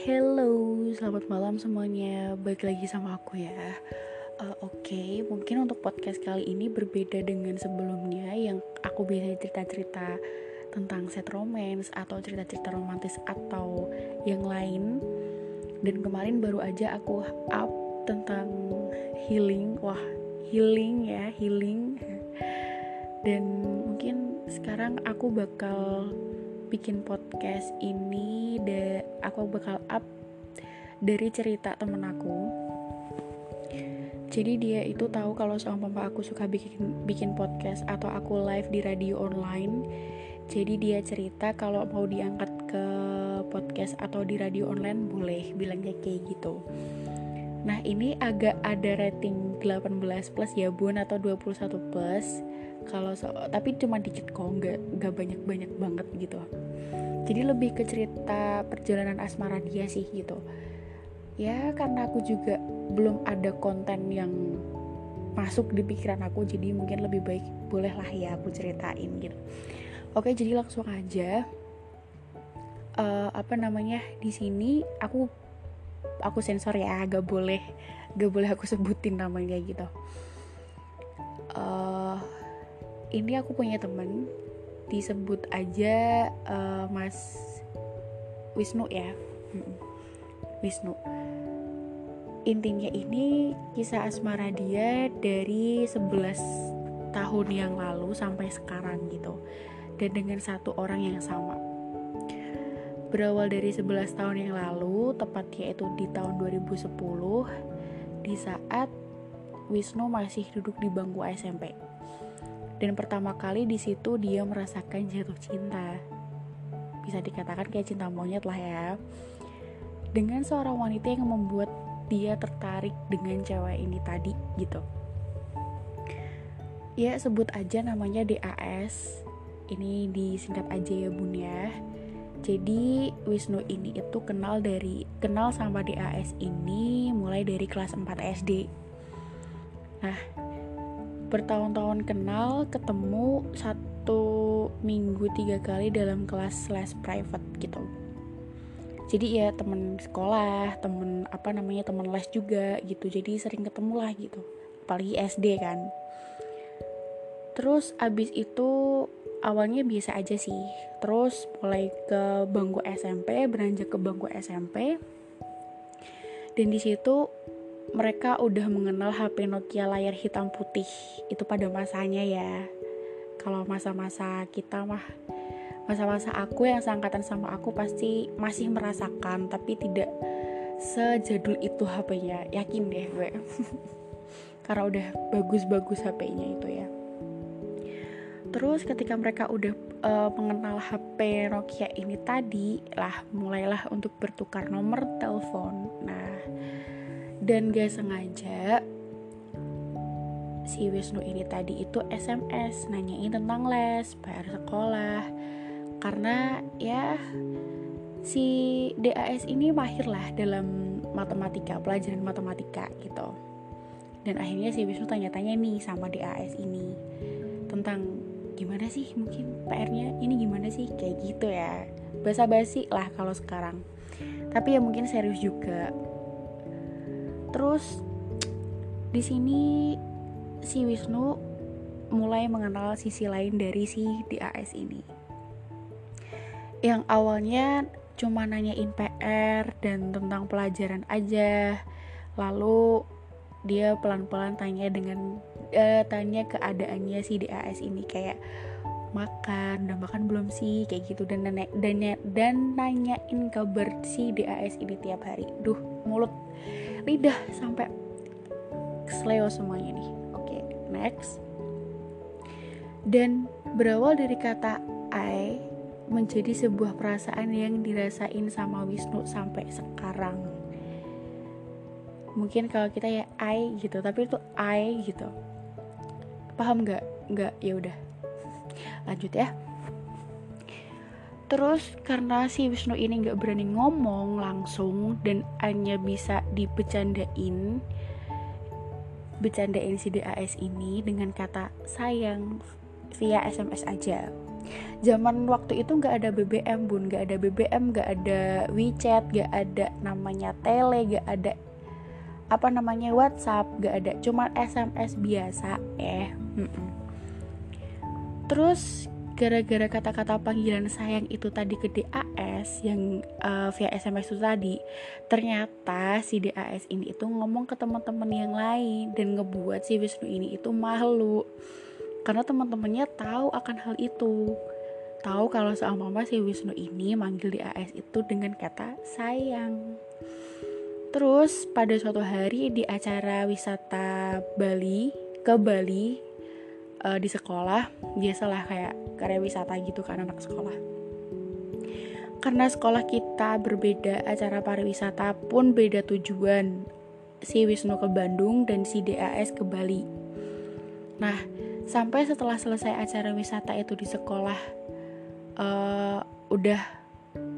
hello, selamat malam semuanya. Balik lagi sama aku ya. Uh, Oke, okay. mungkin untuk podcast kali ini berbeda dengan sebelumnya yang aku biasanya cerita-cerita tentang set romance atau cerita-cerita romantis atau yang lain. Dan kemarin baru aja aku up tentang healing. Wah, healing ya, healing. Dan mungkin sekarang aku bakal bikin podcast ini de aku bakal up dari cerita temen aku. Jadi dia itu tahu kalau sama papa aku suka bikin bikin podcast atau aku live di radio online. Jadi dia cerita kalau mau diangkat ke podcast atau di radio online boleh bilangnya kayak gitu nah ini agak ada rating 18 plus ya bun atau 21 plus. Kalau so tapi cuma dikit kok nggak nggak banyak banyak banget gitu. Jadi lebih ke cerita perjalanan asmara dia sih gitu. Ya karena aku juga belum ada konten yang masuk di pikiran aku jadi mungkin lebih baik bolehlah ya aku ceritain gitu. Oke jadi langsung aja. Uh, apa namanya di sini aku aku sensor ya gak boleh gak boleh aku sebutin namanya gitu. Uh, ini aku punya temen disebut aja uh, Mas Wisnu ya. Wisnu. Intinya ini kisah asmara dia dari 11 tahun yang lalu sampai sekarang gitu. Dan dengan satu orang yang sama berawal dari 11 tahun yang lalu tepatnya itu di tahun 2010 di saat Wisnu masih duduk di bangku SMP dan pertama kali di situ dia merasakan jatuh cinta. Bisa dikatakan kayak cinta monyet lah ya. Dengan seorang wanita yang membuat dia tertarik dengan cewek ini tadi gitu. Ya sebut aja namanya DAS. Ini disingkat aja ya bun ya. Jadi Wisnu ini itu kenal dari kenal sama DAS ini mulai dari kelas 4 SD. Nah, bertahun-tahun kenal ketemu satu minggu tiga kali dalam kelas les private gitu. Jadi ya temen sekolah temen apa namanya temen les juga gitu. Jadi sering ketemu lah gitu. Apalagi SD kan. Terus abis itu awalnya biasa aja sih. Terus mulai ke bangku SMP beranjak ke bangku SMP dan di situ mereka udah mengenal HP Nokia layar hitam putih. Itu pada masanya ya. Kalau masa-masa kita mah masa-masa aku yang seangkatan sama aku pasti masih merasakan tapi tidak sejadul itu HP-nya yakin deh gue. Karena udah bagus-bagus HP-nya itu ya terus ketika mereka udah uh, mengenal HP Nokia ini tadi lah mulailah untuk bertukar nomor telepon nah dan gak sengaja si Wisnu ini tadi itu SMS nanyain tentang les, bayar sekolah karena ya si DAS ini mahir lah dalam matematika, pelajaran matematika gitu. Dan akhirnya si Wisnu tanya-tanya nih sama DAS ini tentang gimana sih mungkin PR-nya ini gimana sih kayak gitu ya. Basa-basi lah kalau sekarang. Tapi ya mungkin serius juga Terus di sini si Wisnu mulai mengenal sisi lain dari si DAS ini. Yang awalnya cuma nanyain PR dan tentang pelajaran aja. Lalu dia pelan-pelan tanya dengan uh, tanya keadaannya si DAS ini kayak makan udah makan belum sih? Kayak gitu. Dan dan dan, dan nanyain kabar si DAS ini tiap hari. Duh mulut lidah sampai kesleo semuanya nih. Oke okay, next. Dan berawal dari kata I menjadi sebuah perasaan yang dirasain sama Wisnu sampai sekarang. Mungkin kalau kita ya I gitu tapi itu I gitu paham nggak? Nggak? Ya udah. Lanjut ya. Terus karena si Wisnu ini nggak berani ngomong langsung dan hanya bisa dibecandain, bercandain si DAS ini dengan kata sayang via SMS aja. zaman waktu itu nggak ada BBM bun. Nggak ada BBM nggak ada WeChat nggak ada namanya tele nggak ada apa namanya WhatsApp nggak ada. Cuma SMS biasa eh terus gara-gara kata-kata panggilan sayang itu tadi ke DAS yang uh, via SMS itu tadi ternyata si DAS ini itu ngomong ke teman-teman yang lain dan ngebuat si Wisnu ini itu malu. Karena teman-temannya tahu akan hal itu. Tahu kalau mama si Wisnu ini manggil DAS itu dengan kata sayang. Terus pada suatu hari di acara wisata Bali ke Bali uh, di sekolah biasalah kayak karya wisata gitu kan anak sekolah. Karena sekolah kita berbeda acara pariwisata pun beda tujuan. Si Wisnu ke Bandung dan si DAS ke Bali. Nah sampai setelah selesai acara wisata itu di sekolah uh, udah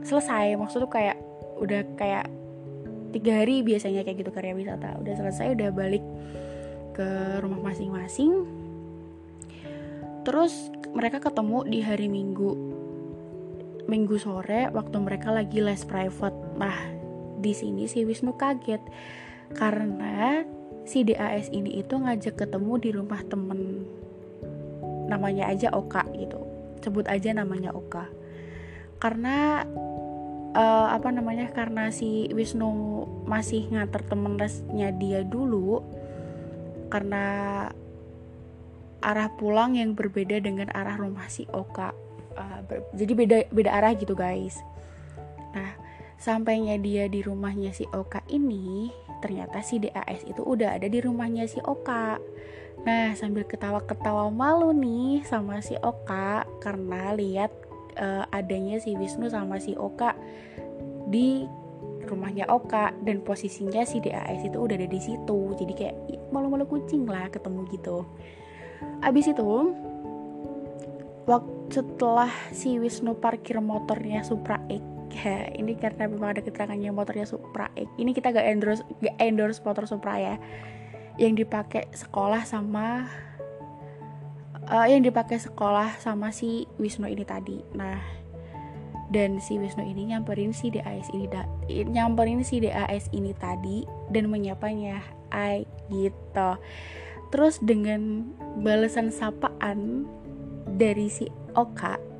selesai. Maksudnya kayak udah kayak tiga hari biasanya kayak gitu karya wisata. Udah selesai udah balik ke rumah masing-masing Terus mereka ketemu di hari Minggu. Minggu sore waktu mereka lagi les private. Nah, di sini si Wisnu kaget karena si DAS ini itu ngajak ketemu di rumah temen namanya aja Oka gitu. Sebut aja namanya Oka. Karena uh, apa namanya? Karena si Wisnu masih nganter temen lesnya dia dulu karena arah pulang yang berbeda dengan arah rumah si Oka. Uh, jadi beda beda arah gitu guys. Nah sampainya dia di rumahnya si Oka ini ternyata si DAS itu udah ada di rumahnya si Oka. Nah sambil ketawa-ketawa malu nih sama si Oka karena lihat uh, adanya si Wisnu sama si Oka di rumahnya Oka dan posisinya si DAS itu udah ada di situ. Jadi kayak malu-malu kucing lah ketemu gitu abis itu waktu setelah si Wisnu parkir motornya Supra X ini karena memang ada keterangannya motornya Supra X. Ini kita gak endorse gak endorse motor Supra ya. Yang dipakai sekolah sama uh, yang dipakai sekolah sama si Wisnu ini tadi. Nah dan si Wisnu ini nyamperin si DAS ini da, nyamperin si DAS ini tadi dan menyapanya. Ai gitu Terus dengan balasan sapaan dari si Oka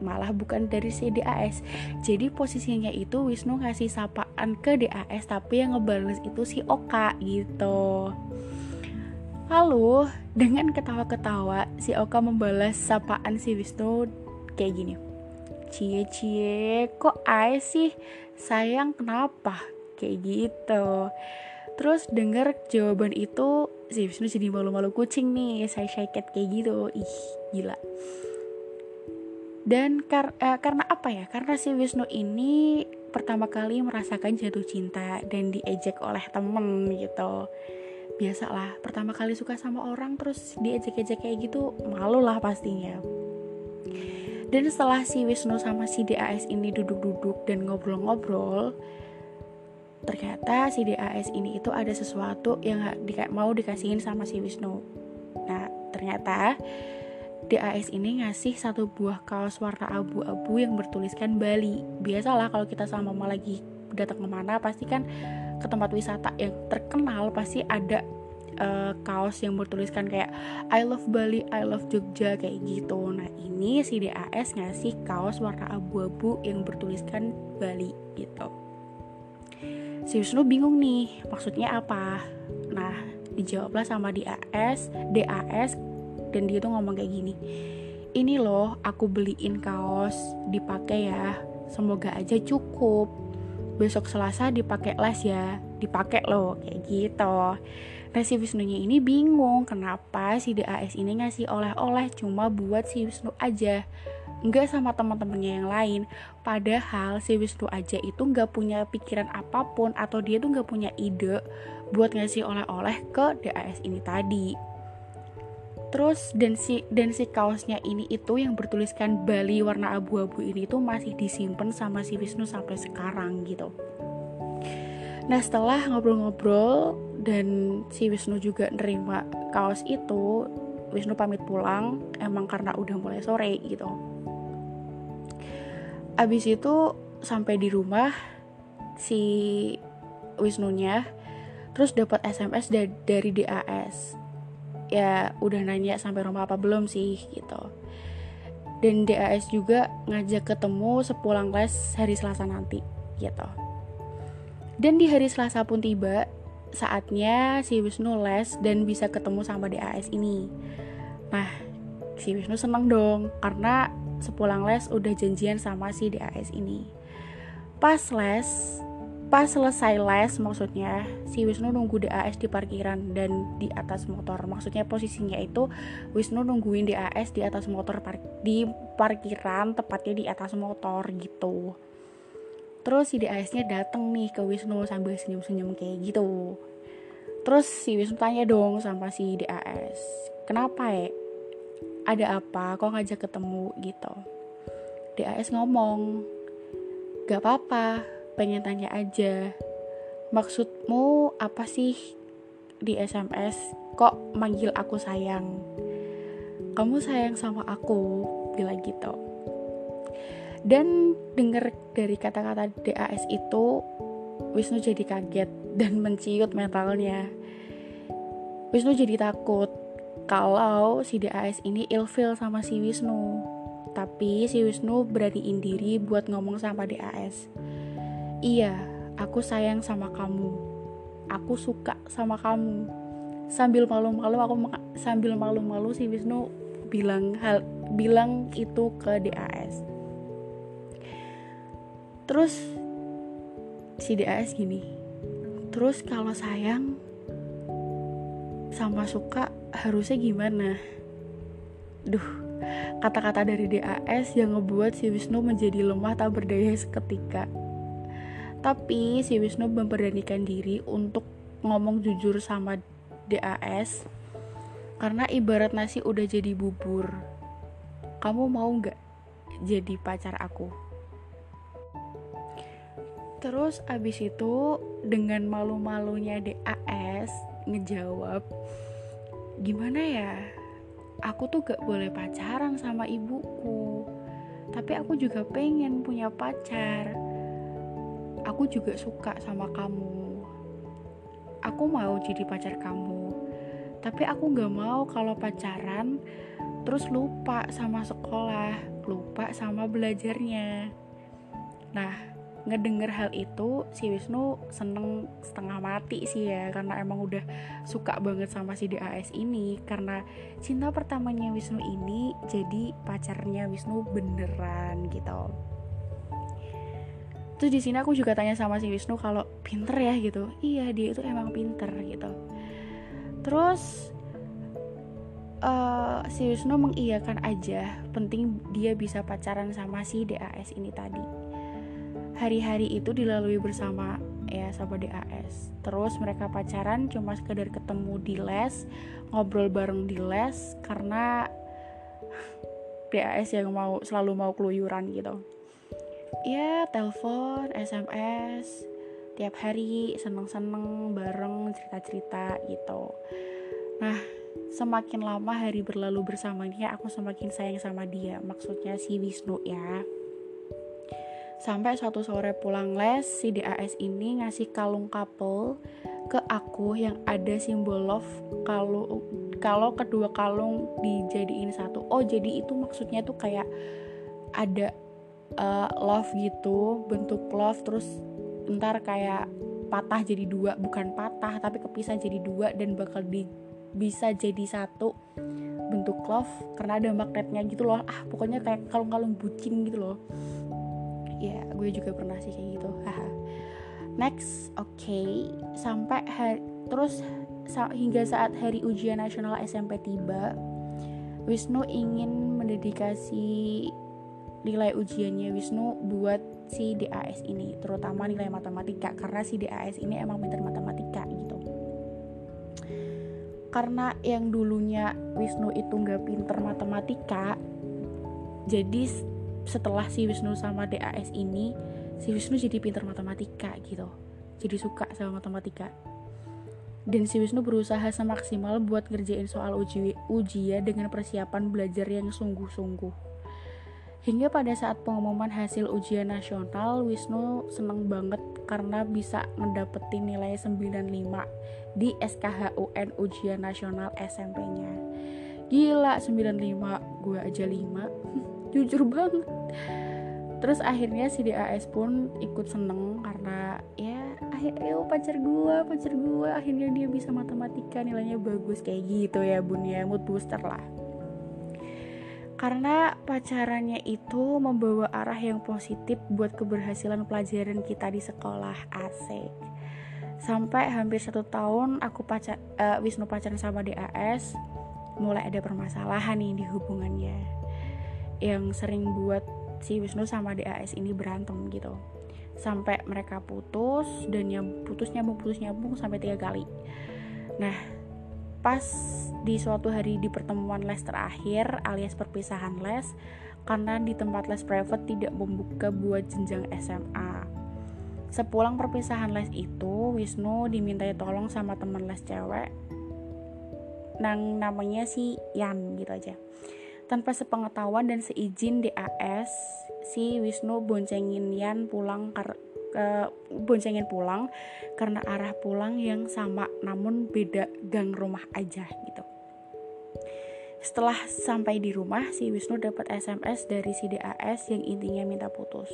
malah bukan dari si DAS. Jadi posisinya itu Wisnu ngasih sapaan ke DAS tapi yang ngebales itu si Oka gitu. Lalu dengan ketawa-ketawa si Oka membalas sapaan si Wisnu kayak gini. Cie cie kok ay sih sayang kenapa kayak gitu. Terus denger jawaban itu si Wisnu jadi malu-malu kucing nih saya cat kayak gitu. Ih gila. Dan kar eh, karena apa ya? Karena si Wisnu ini pertama kali merasakan jatuh cinta dan diejek oleh temen gitu. Biasalah pertama kali suka sama orang terus diejek-ejek kayak gitu malu lah pastinya. Dan setelah si Wisnu sama si DAS ini duduk-duduk dan ngobrol-ngobrol ternyata si DAS ini itu ada sesuatu yang mau dikasihin sama si Wisnu. Nah ternyata DAS ini ngasih satu buah kaos warna abu-abu yang bertuliskan Bali. Biasalah kalau kita sama mama lagi datang ke mana pasti kan ke tempat wisata yang terkenal pasti ada uh, kaos yang bertuliskan kayak I love Bali, I love Jogja kayak gitu. Nah ini si DAS ngasih kaos warna abu-abu yang bertuliskan Bali gitu si Wisnu bingung nih maksudnya apa? Nah dijawablah sama DAS DAS dan dia tuh ngomong kayak gini ini loh aku beliin kaos dipakai ya semoga aja cukup. Besok Selasa dipakai les ya dipakai loh kayak gitu. Nah si Wisnunya ini bingung kenapa si DAS ini ngasih oleh-oleh cuma buat si Wisnu aja nggak sama teman-temannya yang lain. Padahal si Wisnu aja itu nggak punya pikiran apa pun atau dia tuh nggak punya ide buat ngasih oleh-oleh ke DAS ini tadi. Terus dan si dan si kaosnya ini itu yang bertuliskan Bali warna abu-abu ini tuh masih disimpan sama si Wisnu sampai sekarang gitu. Nah setelah ngobrol-ngobrol dan si Wisnu juga nerima kaos itu Wisnu pamit pulang emang karena udah mulai sore gitu abis itu sampai di rumah si Wisnunya terus dapat SMS dari DAS ya udah nanya sampai rumah apa belum sih gitu. Dan DAS juga ngajak ketemu sepulang les hari Selasa nanti gitu. Dan di hari Selasa pun tiba saatnya si Wisnu les dan bisa ketemu sama DAS ini. Nah si Wisnu seneng dong karena sepulang les udah janjian sama si DAS ini. Pas les pas selesai les maksudnya si Wisnu nunggu DAS di parkiran dan di atas motor. Maksudnya posisinya itu Wisnu nungguin DAS di atas motor par di parkiran tepatnya di atas motor gitu. Terus si DAS-nya dateng nih ke Wisnu sambil senyum-senyum kayak gitu. Terus si Wisnu tanya dong sama si DAS kenapa ya ada apa? Kok ngajak ketemu? Gitu. DAS ngomong gak apa-apa pengen tanya aja. Maksudmu apa sih di SMS kok manggil aku sayang? Kamu sayang sama aku bilang gitu. Dan denger dari kata-kata DAS itu Wisnu jadi kaget dan menciut mentalnya. Wisnu jadi takut kalau si DAS ini ilfil sama si Wisnu. Tapi si Wisnu beraniin diri buat ngomong sama DAS. Iya, aku sayang sama kamu. Aku suka sama kamu. Sambil malu-malu aku sambil malu-malu si Wisnu bilang hal bilang itu ke DAS. Terus si DAS gini. Terus kalau sayang sama suka harusnya gimana? Duh, kata-kata dari DAS yang ngebuat si Wisnu menjadi lemah tak berdaya seketika. Tapi si Wisnu memberanikan diri untuk ngomong jujur sama DAS karena ibarat nasi udah jadi bubur. Kamu mau nggak jadi pacar aku? Terus abis itu dengan malu-malunya DAS ngejawab gimana ya aku tuh gak boleh pacaran sama ibuku. Tapi aku juga pengen punya pacar. Aku juga suka sama kamu. Aku mau jadi pacar kamu. Tapi aku gak mau kalau pacaran terus lupa sama sekolah lupa sama belajarnya. Nah ngedenger hal itu si Wisnu seneng setengah mati sih ya karena emang udah suka banget sama si DAS ini. Karena cinta pertamanya Wisnu ini jadi pacarnya Wisnu beneran gitu. Terus di sini aku juga tanya sama si Wisnu kalau pinter ya gitu. Iya dia itu emang pinter gitu. Terus uh, si Wisnu mengiyakan aja penting dia bisa pacaran sama si DAS ini tadi hari-hari itu dilalui bersama ya sama DAS terus mereka pacaran cuma sekedar ketemu di les ngobrol bareng di les karena DAS yang mau selalu mau keluyuran gitu. Ya telepon SMS tiap hari seneng-seneng bareng cerita-cerita gitu. Nah semakin lama hari berlalu bersamanya aku semakin sayang sama dia maksudnya si Wisnu ya Sampai suatu sore pulang les, si DAS ini ngasih kalung couple ke aku yang ada simbol love kalau kalau kedua kalung dijadiin satu. Oh, jadi itu maksudnya tuh kayak ada uh, love gitu, bentuk love terus ntar kayak patah jadi dua, bukan patah tapi kepisah jadi dua dan bakal di bisa jadi satu bentuk love karena ada magnetnya gitu loh. Ah, pokoknya kayak kalung-kalung bucin gitu loh ya gue juga pernah sih kayak gitu. Haha. Next oke. Okay. sampai hari terus sa hingga saat hari ujian nasional SMP tiba Wisnu ingin mendedikasi nilai ujiannya Wisnu buat si DAS ini terutama nilai matematika karena si DAS ini emang pintar matematika gitu. Karena yang dulunya Wisnu itu nggak pinter matematika jadi setelah si Wisnu sama DAS ini si Wisnu jadi pintar matematika gitu jadi suka sama matematika dan si Wisnu berusaha semaksimal buat ngerjain soal uji ujian dengan persiapan belajar yang sungguh-sungguh Hingga pada saat pengumuman hasil ujian nasional, Wisnu seneng banget karena bisa mendapetin nilai 95 di SKHUN ujian nasional SMP-nya. Gila 95, gue aja 5. Jujur banget. Terus akhirnya si DAS pun ikut seneng karena ya akhirnya pacar gue, pacar gue akhirnya dia bisa matematika nilainya bagus kayak gitu ya bun ya mood booster lah. Karena pacarannya itu membawa arah yang positif buat keberhasilan pelajaran kita di sekolah asik. Sampai hampir satu tahun aku pacar uh, Wisnu pacaran sama DAS mulai ada permasalahan nih di hubungannya yang sering buat si Wisnu sama DAS ini berantem gitu sampai mereka putus dan yang putus nyambung putus nyambung sampai tiga kali nah pas di suatu hari di pertemuan les terakhir alias perpisahan les karena di tempat les private tidak membuka buat jenjang SMA. Sepulang perpisahan les itu, Wisnu dimintai tolong sama teman les cewek nang namanya si Yan gitu aja. Tanpa sepengetahuan dan seizin DAS, si Wisnu boncengin Yan pulang ke boncengin pulang karena arah pulang yang sama namun beda gang rumah aja gitu. Setelah sampai di rumah, si Wisnu dapat SMS dari si DAS yang intinya minta putus.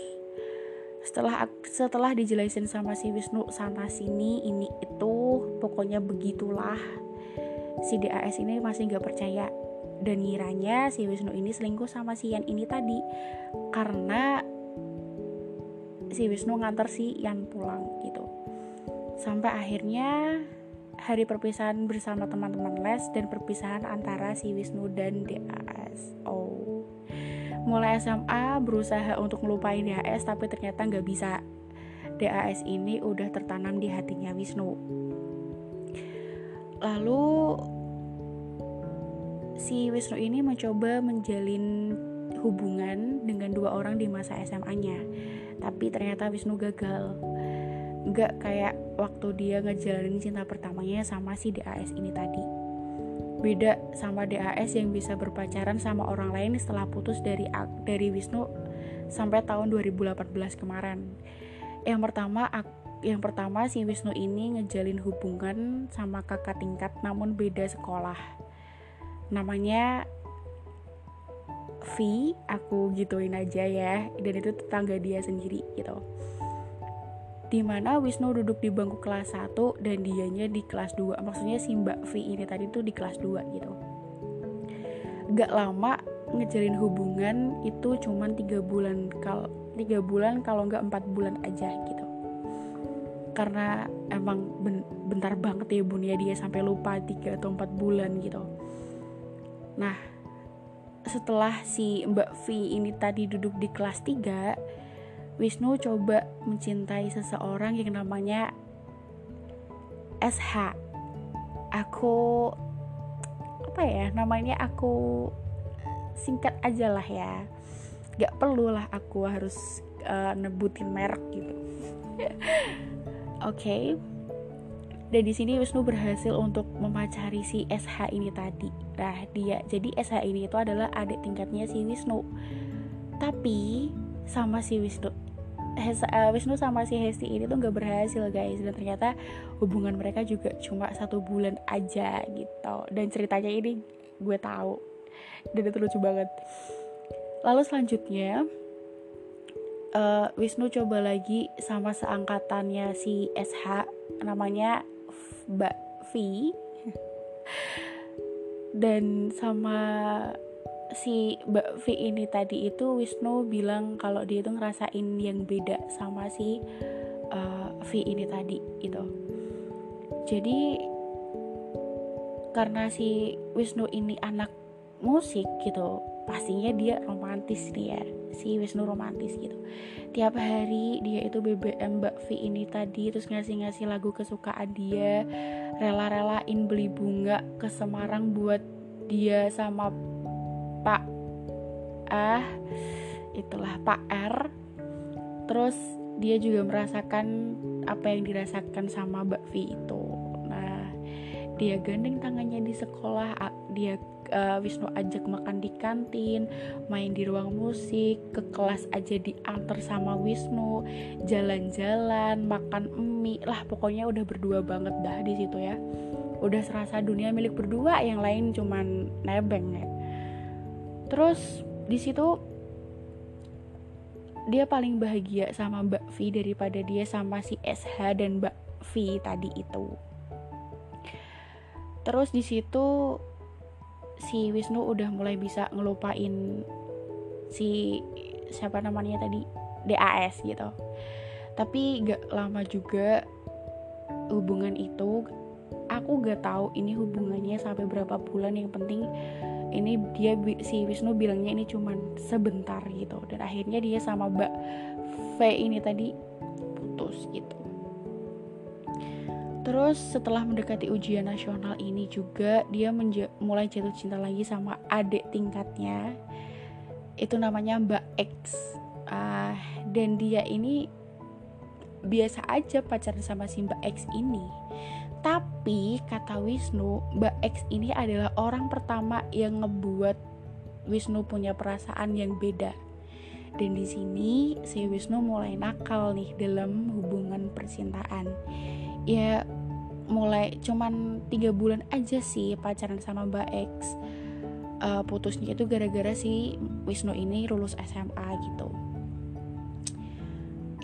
Setelah setelah dijelasin sama si Wisnu sana sini ini itu pokoknya begitulah si DAS ini masih nggak percaya dan ngiranya si Wisnu ini selingkuh sama si Yan ini tadi. Karena si Wisnu nganter si Yan pulang gitu. Sampai akhirnya hari perpisahan bersama teman-teman les dan perpisahan antara si Wisnu dan DAS mulai SMA berusaha untuk ngelupain DAS tapi ternyata nggak bisa. DAS ini udah tertanam di hatinya Wisnu. Lalu si Wisnu ini mencoba menjalin hubungan dengan dua orang di masa SMA-nya tapi ternyata Wisnu gagal. Nggak kayak waktu dia ngejalanin cinta pertamanya sama si DAS ini tadi. Beda sama DAS yang bisa berpacaran sama orang lain setelah putus dari dari Wisnu sampai tahun 2018 kemarin. Yang pertama yang pertama si Wisnu ini ngejalin hubungan sama kakak tingkat namun beda sekolah namanya V aku gituin aja ya. Dan itu tetangga dia sendiri gitu. Di mana Wisnu duduk di bangku kelas 1 dan dianya di kelas 2 maksudnya si Mbak V ini tadi tuh di kelas 2 gitu. Gak lama ngejalin hubungan itu cuman tiga bulan kal tiga bulan kalau nggak empat bulan aja gitu. Karena emang ben bentar banget ya bun ya dia sampai lupa tiga atau empat bulan gitu nah setelah si Mbak V ini tadi duduk di kelas 3 Wisnu coba mencintai seseorang yang namanya SH aku apa ya namanya aku singkat aja lah ya. Gak perlu lah aku harus uh, nebutin merek gitu. Oke. okay dan di sini Wisnu berhasil untuk memacari si SH ini tadi. Nah, dia jadi SH ini itu adalah adik tingkatnya si Wisnu. Tapi sama si Wisnu uh, Wisnu sama si Hesti ini tuh nggak berhasil guys. Dan ternyata hubungan mereka juga cuma satu bulan aja gitu. Dan ceritanya ini gue tahu. Dan itu lucu banget. Lalu selanjutnya uh, Wisnu coba lagi sama seangkatannya si SH namanya Mbak V. Dan sama si Mbak V ini tadi itu Wisnu bilang kalau dia itu ngerasain yang beda sama si uh, V ini tadi itu. Jadi karena si Wisnu ini anak musik gitu pastinya dia romantis nih ya si Wisnu romantis gitu. Tiap hari dia itu BBM Mbak V ini tadi terus ngasih-ngasih lagu kesukaan dia rela-relain beli bunga ke Semarang buat dia sama Pak ah itulah Pak R. Terus dia juga merasakan apa yang dirasakan sama Mbak V itu dia gandeng tangannya di sekolah dia uh, Wisnu ajak makan di kantin main di ruang musik ke kelas aja diantar sama Wisnu jalan-jalan makan mie lah pokoknya udah berdua banget dah di situ ya. Udah serasa dunia milik berdua yang lain cuman nebeng ya. Terus di situ dia paling bahagia sama Mbak V daripada dia sama si SH dan Mbak V tadi itu terus di situ si Wisnu udah mulai bisa ngelupain si siapa namanya tadi? DAS gitu. Tapi gak lama juga hubungan itu aku gak tahu ini hubungannya sampai berapa bulan. Yang penting ini dia si Wisnu bilangnya ini cuman sebentar gitu. Dan akhirnya dia sama Mbak V ini tadi putus gitu Terus setelah mendekati ujian nasional ini juga dia mulai jatuh cinta lagi sama adik tingkatnya. Itu namanya Mbak X. Uh, dan dia ini biasa aja pacaran sama si Mbak X ini. Tapi kata Wisnu, Mbak X ini adalah orang pertama yang ngebuat Wisnu punya perasaan yang beda. Dan di sini si Wisnu mulai nakal nih dalam hubungan percintaan ya mulai cuman tiga bulan aja sih pacaran sama Mbak X. Uh, putusnya itu gara-gara si Wisnu ini lulus SMA gitu.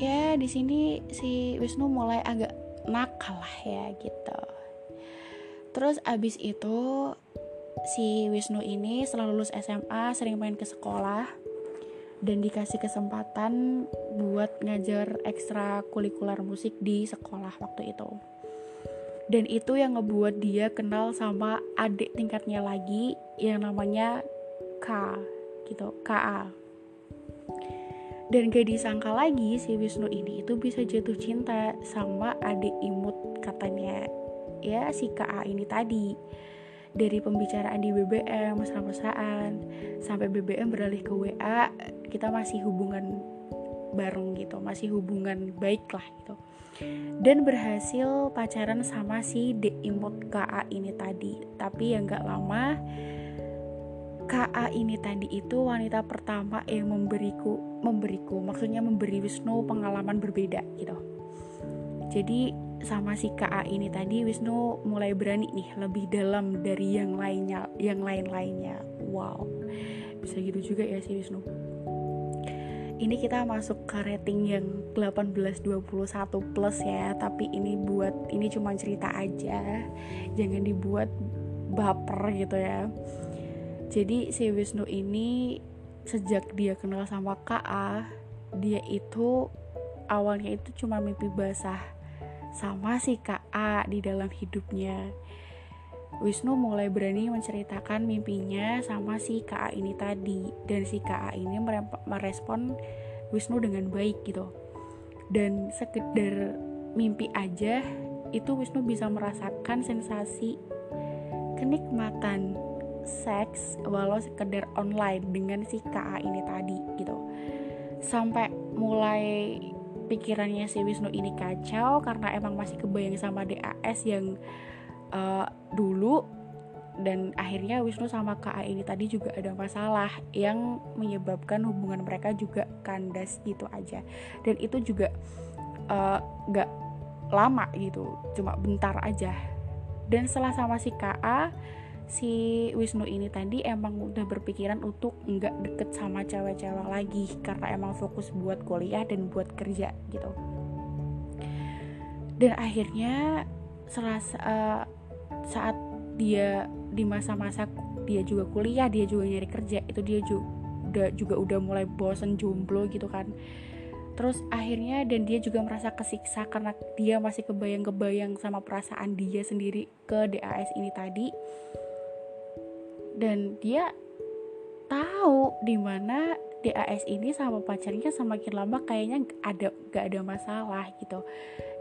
Ya di sini si Wisnu mulai agak nakal lah ya gitu. Terus abis itu si Wisnu ini setelah lulus SMA sering main ke sekolah dan dikasih kesempatan buat ngajar ekstra kulikuler musik di sekolah waktu itu. Dan itu yang ngebuat dia kenal sama adik tingkatnya lagi yang namanya K gitu KA dan gak disangka lagi si Wisnu ini itu bisa jatuh cinta sama adik imut katanya ya si KA ini tadi dari pembicaraan di BBM mesra-mesraan sampai BBM beralih ke WA kita masih hubungan bareng gitu masih hubungan baik lah gitu. Dan berhasil pacaran sama si D imut KA ini tadi. Tapi yang gak lama KA ini tadi itu wanita pertama yang memberiku memberiku maksudnya memberi Wisnu pengalaman berbeda gitu. Jadi sama si KA ini tadi Wisnu mulai berani nih lebih dalam dari yang lainnya yang lain-lainnya. Wow. Bisa gitu juga ya si Wisnu. Ini kita masuk ke rating yang 18-21 plus ya tapi ini buat ini cuma cerita aja. Jangan dibuat baper gitu ya. Jadi si Wisnu ini sejak dia kenal sama KA dia itu awalnya itu cuma mimpi basah sama si KA di dalam hidupnya. Wisnu mulai berani menceritakan mimpinya sama si KA ini tadi dan si KA ini merespon Wisnu dengan baik gitu. Dan sekedar mimpi aja itu Wisnu bisa merasakan sensasi kenikmatan seks walau sekedar online dengan si KA ini tadi gitu. Sampai mulai pikirannya si Wisnu ini kacau karena emang masih kebayang sama DAS yang uh, dulu dan akhirnya Wisnu sama KA ini tadi juga ada masalah yang menyebabkan hubungan mereka juga kandas gitu aja. Dan itu juga uh, gak lama gitu cuma bentar aja. Dan setelah sama si KA si Wisnu ini tadi emang udah berpikiran untuk nggak deket sama cewek-cewek lagi karena emang fokus buat kuliah dan buat kerja gitu. Dan akhirnya selasa uh, saat dia di masa-masa dia juga kuliah dia juga nyari kerja itu dia juga juga udah mulai bosen jomblo gitu kan. Terus akhirnya dan dia juga merasa kesiksa karena dia masih kebayang-kebayang sama perasaan dia sendiri ke DAS ini tadi dan dia tahu di mana DAS ini sama pacarnya semakin lama kayaknya ada gak ada masalah gitu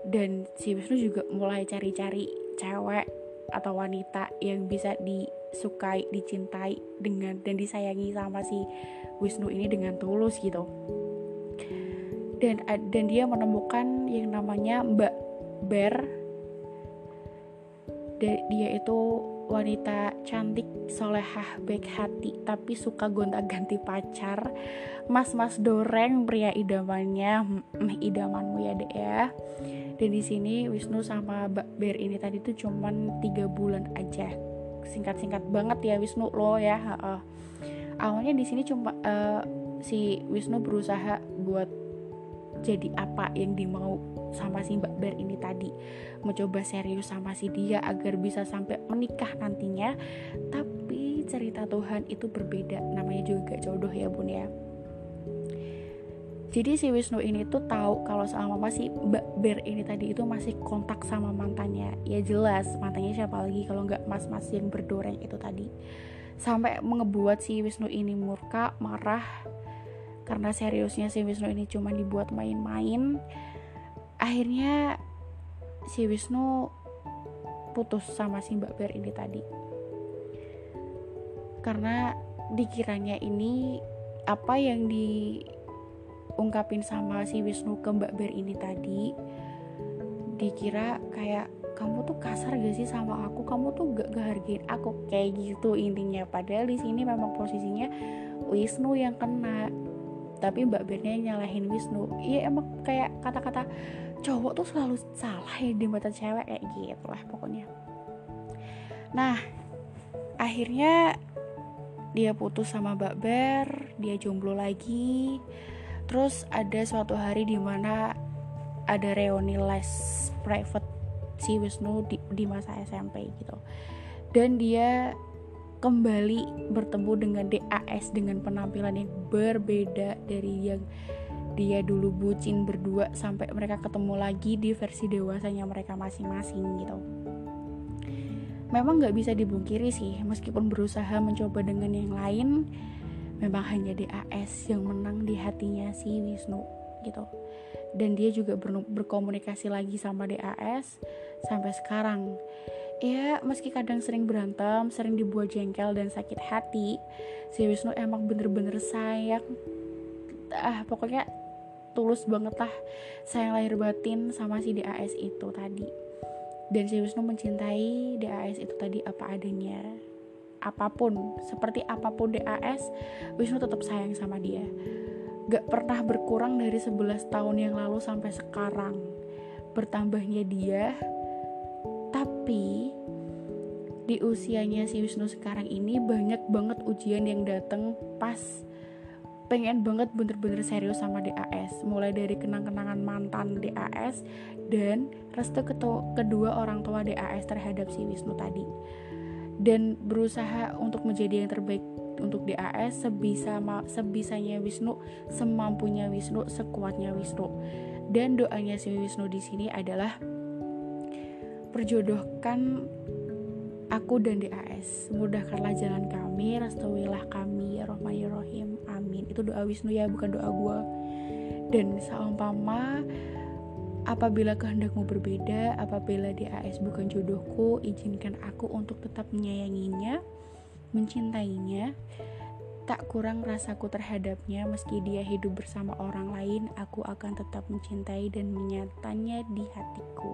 dan si Wisnu juga mulai cari-cari cewek atau wanita yang bisa disukai, dicintai dengan dan disayangi sama si Wisnu ini dengan tulus gitu. Dan dan dia menemukan yang namanya Mbak Ber dia itu wanita cantik, solehah, baik hati, tapi suka gonta-ganti pacar. Mas-mas doreng pria idamannya, hmm, idamanmu ya dek ya. Dan di sini Wisnu sama Mbak Ber ini tadi tuh cuman tiga bulan aja. Singkat-singkat banget ya Wisnu lo ya. Awalnya di sini cuma uh, si Wisnu berusaha buat jadi apa yang dimau sama si Mbak Ber ini tadi. Mencoba serius sama si dia agar bisa sampai menikah nantinya. Tapi cerita Tuhan itu berbeda namanya juga jodoh ya bun ya. Jadi si Wisnu ini tuh tahu kalau selama masih Mbak Ber ini tadi itu masih kontak sama mantannya. Ya jelas mantannya siapa lagi kalau nggak mas-mas yang berdoreng itu tadi. Sampai mengebuat si Wisnu ini murka marah karena seriusnya si Wisnu ini cuma dibuat main-main akhirnya si Wisnu putus sama si Mbak Ber ini tadi. Karena dikiranya ini apa yang diungkapin sama si Wisnu ke Mbak Ber ini tadi dikira kayak kamu tuh kasar gak sih sama aku? Kamu tuh gak ngehargain aku. Kayak gitu intinya. Padahal di sini memang posisinya Wisnu yang kena tapi Mbak Bernya nyalahin Wisnu iya emang kayak kata-kata cowok tuh selalu salah ya di mata cewek kayak gitu lah pokoknya. Nah akhirnya dia putus sama Mbak Ber dia jomblo lagi. Terus ada suatu hari di mana ada reuni les private si Wisnu di, di masa SMP gitu. Dan dia kembali bertemu dengan DAS dengan penampilan yang berbeda dari yang dia dulu bucin berdua sampai mereka ketemu lagi di versi dewasanya mereka masing-masing gitu. Memang nggak bisa dibungkiri sih, meskipun berusaha mencoba dengan yang lain, memang hanya DAS yang menang di hatinya si Wisnu gitu. Dan dia juga ber berkomunikasi lagi sama DAS sampai sekarang ya meski kadang sering berantem, sering dibuat jengkel dan sakit hati, si Wisnu emang bener-bener sayang. Ah, pokoknya tulus banget lah sayang lahir batin sama si DAS itu tadi. Dan si Wisnu mencintai DAS itu tadi apa adanya. Apa pun, seperti apa pun DAS, Wisnu tetap sayang sama dia. Gak pernah berkurang dari 11 tahun yang lalu sampai sekarang. Bertambahnya dia, tapi di usianya si Wisnu sekarang ini banyak banget ujian yang datang pas pengen banget bener-bener serius sama DAS mulai dari kenang-kenangan mantan DAS dan restu kedua orang tua DAS terhadap si Wisnu tadi. Dan berusaha untuk menjadi yang terbaik untuk DAS sebisa sebisanya Wisnu semampunya Wisnu sekuatnya Wisnu. Dan doanya si Wisnu di sini adalah perjodohkan aku dan DAS mudahkanlah jalan kami restuilah kami ya Rahim amin. Itu doa Wisnu ya bukan doa gue dan seumpama apabila kehendakmu berbeda apabila DAS bukan jodohku izinkan aku untuk tetap menyayanginya mencintainya tak kurang rasaku terhadapnya meski dia hidup bersama orang lain aku akan tetap mencintai dan menyatanya di hatiku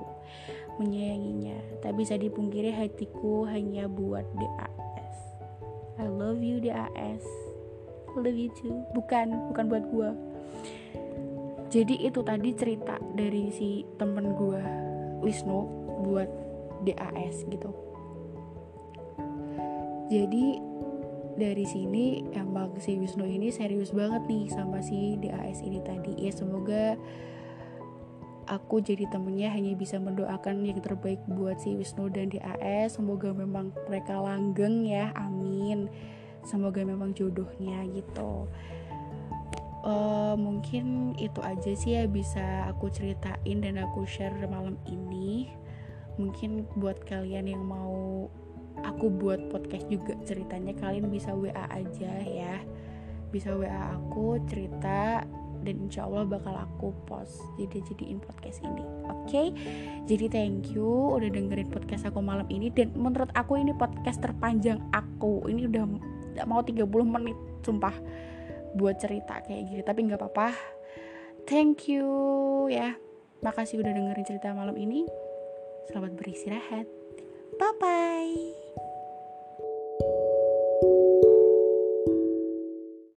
menyayanginya. Tak bisa dipungkiri hatiku hanya buat DAS I love you DAS I love you too. Bukan bukan buat gue jadi itu tadi cerita dari si temen gue Wisnu buat DAS gitu. Jadi dari sini emang si Wisnu ini serius banget nih sama si DAS ini tadi. Ya semoga aku jadi temennya hanya bisa mendoakan yang terbaik buat si Wisnu dan DAS semoga memang mereka langgeng ya amin. Semoga memang jodohnya gitu. Uh, mungkin itu aja sih ya bisa aku ceritain dan aku share malam ini. Mungkin buat kalian yang mau aku buat podcast juga ceritanya kalian bisa WA aja ya. Bisa WA aku cerita dan insya Allah bakal aku post jadi jadiin podcast ini. Oke? Okay? jadi thank you udah dengerin podcast aku malam ini dan menurut aku ini podcast terpanjang aku. Ini udah mau 30 menit sumpah buat cerita kayak gini. Tapi nggak apa-apa. Thank you ya. Makasih udah dengerin cerita malam ini. Selamat beristirahat. Bye bye.